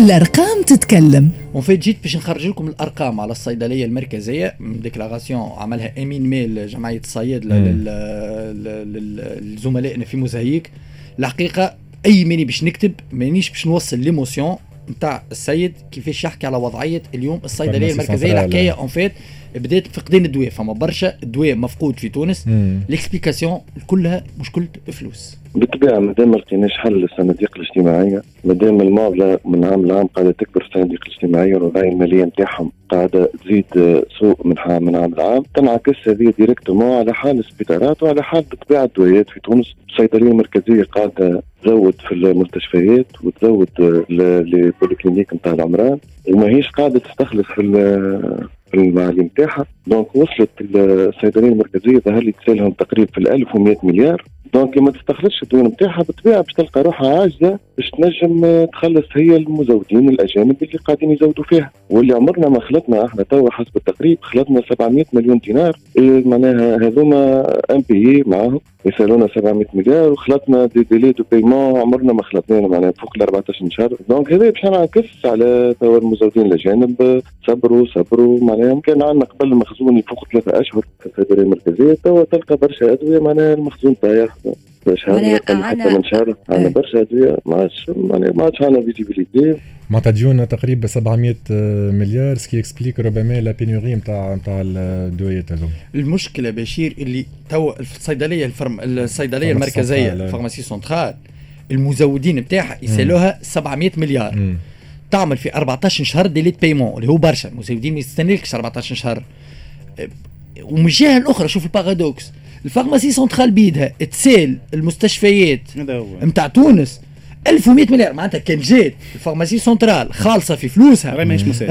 الأرقام تتكلم. en fait جيت باش نخرج لكم الأرقام على الصيدلية المركزية. déclaration عملها امين ميل جمعية الصيادله لزملائنا في موزايك الحقيقة أي ماني باش نكتب مانيش باش نوصل l'émotion نتاع السيد كيفاش يحكي على وضعية اليوم الصيدلية المركزية. الحكاية en fait بدات فقدان الدواء فما برشا دواء مفقود في تونس. l'explication كلها مشكله فلوس بالطبيعة مادام ما لقيناش حل للصناديق الاجتماعية مادام المعضلة من عام لعام قاعدة تكبر الصناديق الاجتماعية والوضعية المالية نتاعهم قاعدة تزيد سوء من من عام لعام تنعكس هذه directement على حال السبيطارات وعلى حال بطبيعة الدويات في تونس. الصيدلية المركزية قاعدة تزود في المستشفيات وتزود les polycliniques نتاع العمران وماهيش قاعدة تستخلص في المعاليم نتاعها donc وصلت الصيدليه المركزية ظهر لي تسالهم تقريبا في 1100 مليار. donc ما تستخلصش الديون نتاعها بالطبيعه باش تلقى روحها عاجزة باش تنجم تخلص هي المزودين الأجانب اللي قاعدين يزودوا فيها. واللي عمرنا ما خلطنا إحنا توا حسب التقريب خلطنا 700 مليون دينار. إيه معناها هذوما impayés معاهم. يسألونا 700 مليار وخلطنا des délais de paiement. عمرنا ما خلطنا معناها فوق ال 14 شهر donc هذا باش نعكس على توا المزودين الأجانب. صبروا صبروا. معناها كان عندنا قبل المخزون يفوق ثلاثة أشهر في الصيدليه المركزية توا تلقى برشا أدوية معناها المخزون طايح. شهر حتى من شهر. عندنا برشا أدوية ما عادش ما عادش عندنا visibilité معناتها ديون تقريبا 700 مليار ce qui explique ربما la pénurie نتاع نتاع الدويات هذوما المشكلة بشير اللي تو الصيدلية الفرم الصيدلية المركزية ال pharmacie centrale المزودين نتاعها يسألوها 700 مليار. م. تعمل في 14 شهر délai de paiement اللي هو برشا. المزودين ما يستنالكش 14 شهر. ومن الجهه الاخرى شوف ال paradoxe ال pharmacie centrale بيدها تسال المستشفيات نتاع تونس 1100 مليار معناتها كان جات ال pharmacie centrale خالصة في فلوسها.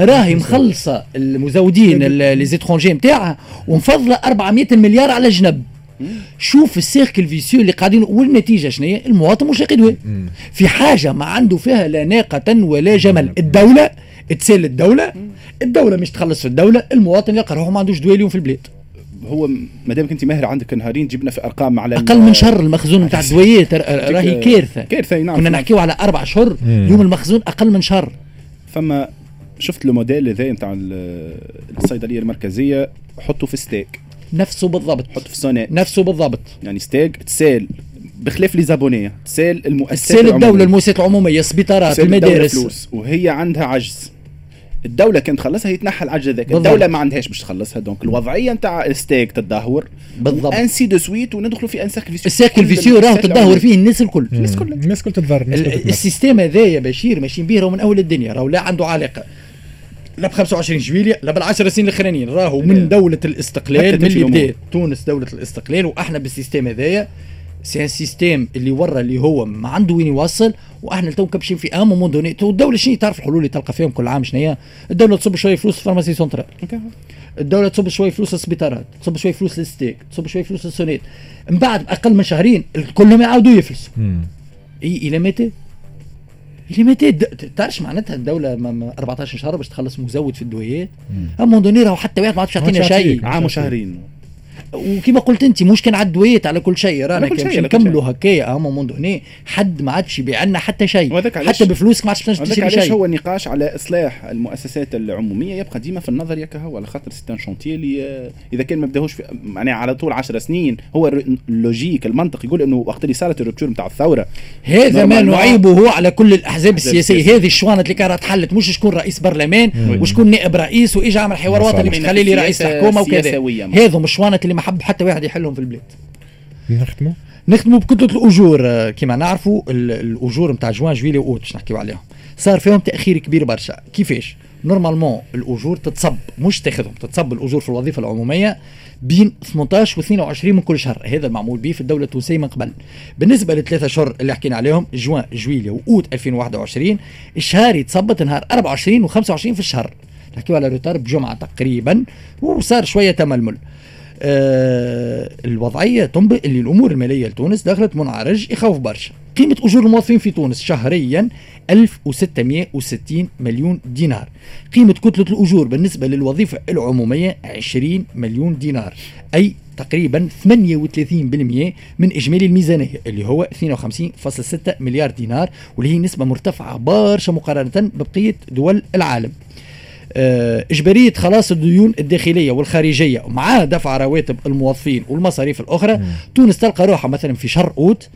راهي مخلصة المزودين les étrangers نتاعها ومفضلة 400 مليار على جنب شوف ال cercle vicieux اللي قاعدين والنتيجة شنو هي؟ المواطن مش دواء في حاجة ما عنده فيها لا ناقة ولا جمل. الدولة تسال الدولة الدولة مش تخلص في الدولة المواطن يلقى روحه ما عندوش دواء اليوم في البلاد. هو ما دامك انت ماهر عندك نهارين جبنا في أرقام على أقل من شهر المخزون نتاع الدويات راهي كارثة. كارثة نعم. كنا نحكيو على أربع اشهر اليوم المخزون أقل من شهر. فما شفت الموديل هذا نتاع الصيدلية المركزية حطه في STEG. نفسه بالضبط. حطه في SONEDE نفسه بالضبط. يعني STEG تسال بخلاف les abonnés تسال المؤسسات تسال الدولة المؤسسات العمومية السبيطارات المدارس. وهي عندها عجز. الدولة كانت تخلصها يتنحى العجز ذاك. الدولة ما عندهاش باش تخلصها. donc الوضعية نتاع STEG تدهور. بالضبط. ainsi de suite وندخلوا في un cercle vicieux ال cercle vicieux راهو تدهور فيه الناس الكل. الناس الكل. الناس الكل تتضرر ال système هذا يا بشير ماشيين به من أول الدنيا. راهو لا عنده علاقة لا ب 25 جويليا لا بالعشر سنين الأخرانيين. راهو من دولة الإستقلال من اللي بدات تونس دولة الإستقلال وإحنا بال système هذايا. c'est un système اللي ورا اللي هو ما عنده وين يوصل وإحنا تو كبشين في un moment donné تو الدولة شنو تعرف الحلول اللي تلقى فيهم كل عام شنو هي؟ الدولة تصب شوية فلوس في pharmacie centrale الدولة تصب شوية فلوس للسبيطارات تصب شوية فلوس لل STEG تصب شوية فلوس لل SONEDE من بعد أقل من شهرين كلهم يعاودوا يفلسوا. إي إلى متى؟ إلى متى؟ تعرفش معناتها الدولة 14 شهر باش تخلص مزود في الدويات؟ à un moment donné راهو حتى واحد ما عادش يعطينا شيء. عام وشهرين. وكما قلت انت مش كان عدويت على كل شيء. رانا كان نكملوا هكايا à un moment donné حد ما عادش يبيع لنا حتى شيء. حتى بفلوسك ما عادش تشتري شيء. هو النقاش على إصلاح المؤسسات العمومية. يبقى ديما في النظر ياك هو على خاطر c'est un chantier اللي إذا كان ما بداهوش معناها على طول 10 سنين هو ال logique المنطق يقول إنه وقت اللي صارت ال rupture نتاع الثورة. هذا ما نعيبه على كل الأحزاب السياسية. هذه الشوانط اللي كانت حلت مش شكون رئيس برلمان وشكون نائب رئيس واجى عمل حوار وطني باش تخلي لي رئيس الحكومة وكذا. هذو الشوانط اللي ما حب حتى واحد يحلهم في البلاد. نختموا؟ نختموا بكتلة الأجور كما نعرفوا الأجور نتاع جوان جويلي وأوت باش نحكيو عليهم. صار فيهم تأخير كبير برشا. كيفاش؟ normalement الأجور تتصب مش تاخذهم تتصب الأجور في الوظيفة العمومية بين 18 و 22 من كل شهر. هذا المعمول به في الدولة التونسية من قبل. بالنسبة للثلاثه شهور اللي حكينا عليهم جوان جويليا وأوت 2021 الشهر يتصبت نهار 24 و 25 في الشهر. نحكيو على روتار بجمعه تقريبا وصار شوية تململ. آه الوضعية تنبئ اللي الأمور المالية لتونس دخلت منعرج يخوف برشا. قيمة أجور الموظفين في تونس شهريا 1660 مليون دينار. قيمة كتلة الأجور بالنسبة للوظيفة العمومية 20 مليون دينار. أي تقريبا 38% من إجمالي الميزانية اللي هو 52.6 مليار دينار واللي هي نسبة مرتفعة برشا مقارنة ببقية دول العالم. آه، إجبارية خلاص الديون الداخلية والخارجية مع دفع رواتب الموظفين والمصاريف الأخرى. مم. تونس تلقى روحها مثلا في شهر أوت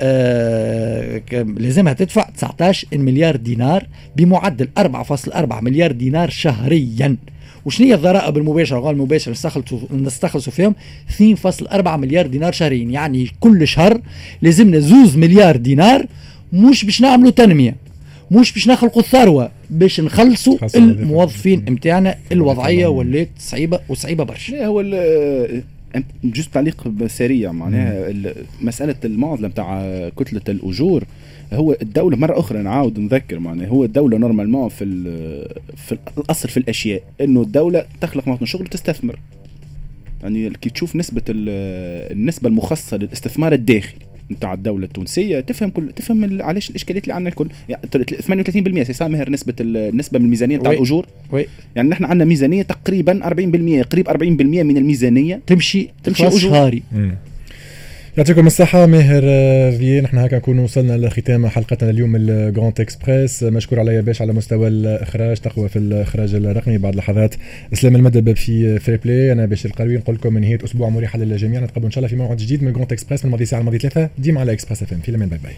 آه لازمها تدفع 19 مليار دينار بمعدل 4.4 مليار دينار شهريا. وشنو هي الضرائب المباشرة؟ وغير المباشره نستخلصوا فيهم 2.4 مليار دينار شهريا. يعني كل شهر لازمنا زوز مليار دينار. مش باش نعملوا تنمية مش باش نخلقوا الثروة. باش نخلصوا الموظفين نتاعنا الوضعية ولات صعيبة وصعيبة برشا. لا هو juste تعليق سريع معناها مسألة المعضلة نتاع كتلة الأجور هو الدولة مرة أخرى نعاود نذكر معناها هو الدولة normalement في في الأصل في الأشياء إنه الدولة تخلق مواطن شغل وتستثمر. يعني كي تشوف نسبة النسبة المخصصة للاستثمار الداخلي. نتاع الدولة التونسية تفهم كل تفهم علاش الإشكاليات اللي عندنا الكل. يعني 38% سي ماهر نسبة النسبة من الميزانية نتاع الأجور. oui. يعني نحن عندنا ميزانية تقريبا 40% قريب 40% من الميزانية تمشي تمشي أجور. شهري يعطيكم الصحة ماهر في نحن هكا نكون وصلنا لختام حلقتنا اليوم ال Grand Express مشكور عليا باش على مستوى الإخراج تقوى في الإخراج الرقمي بعد لحظات إسلام المدب في Free Play أنا باش القروي نقول لكم نهاية أسبوع مريحة للجميع. نتقابل إن شاء الله في موعد جديد من Grand Express من الماضي ساعة الماضي ثلاثة. ديما على Express FM في الأمان. bye bye.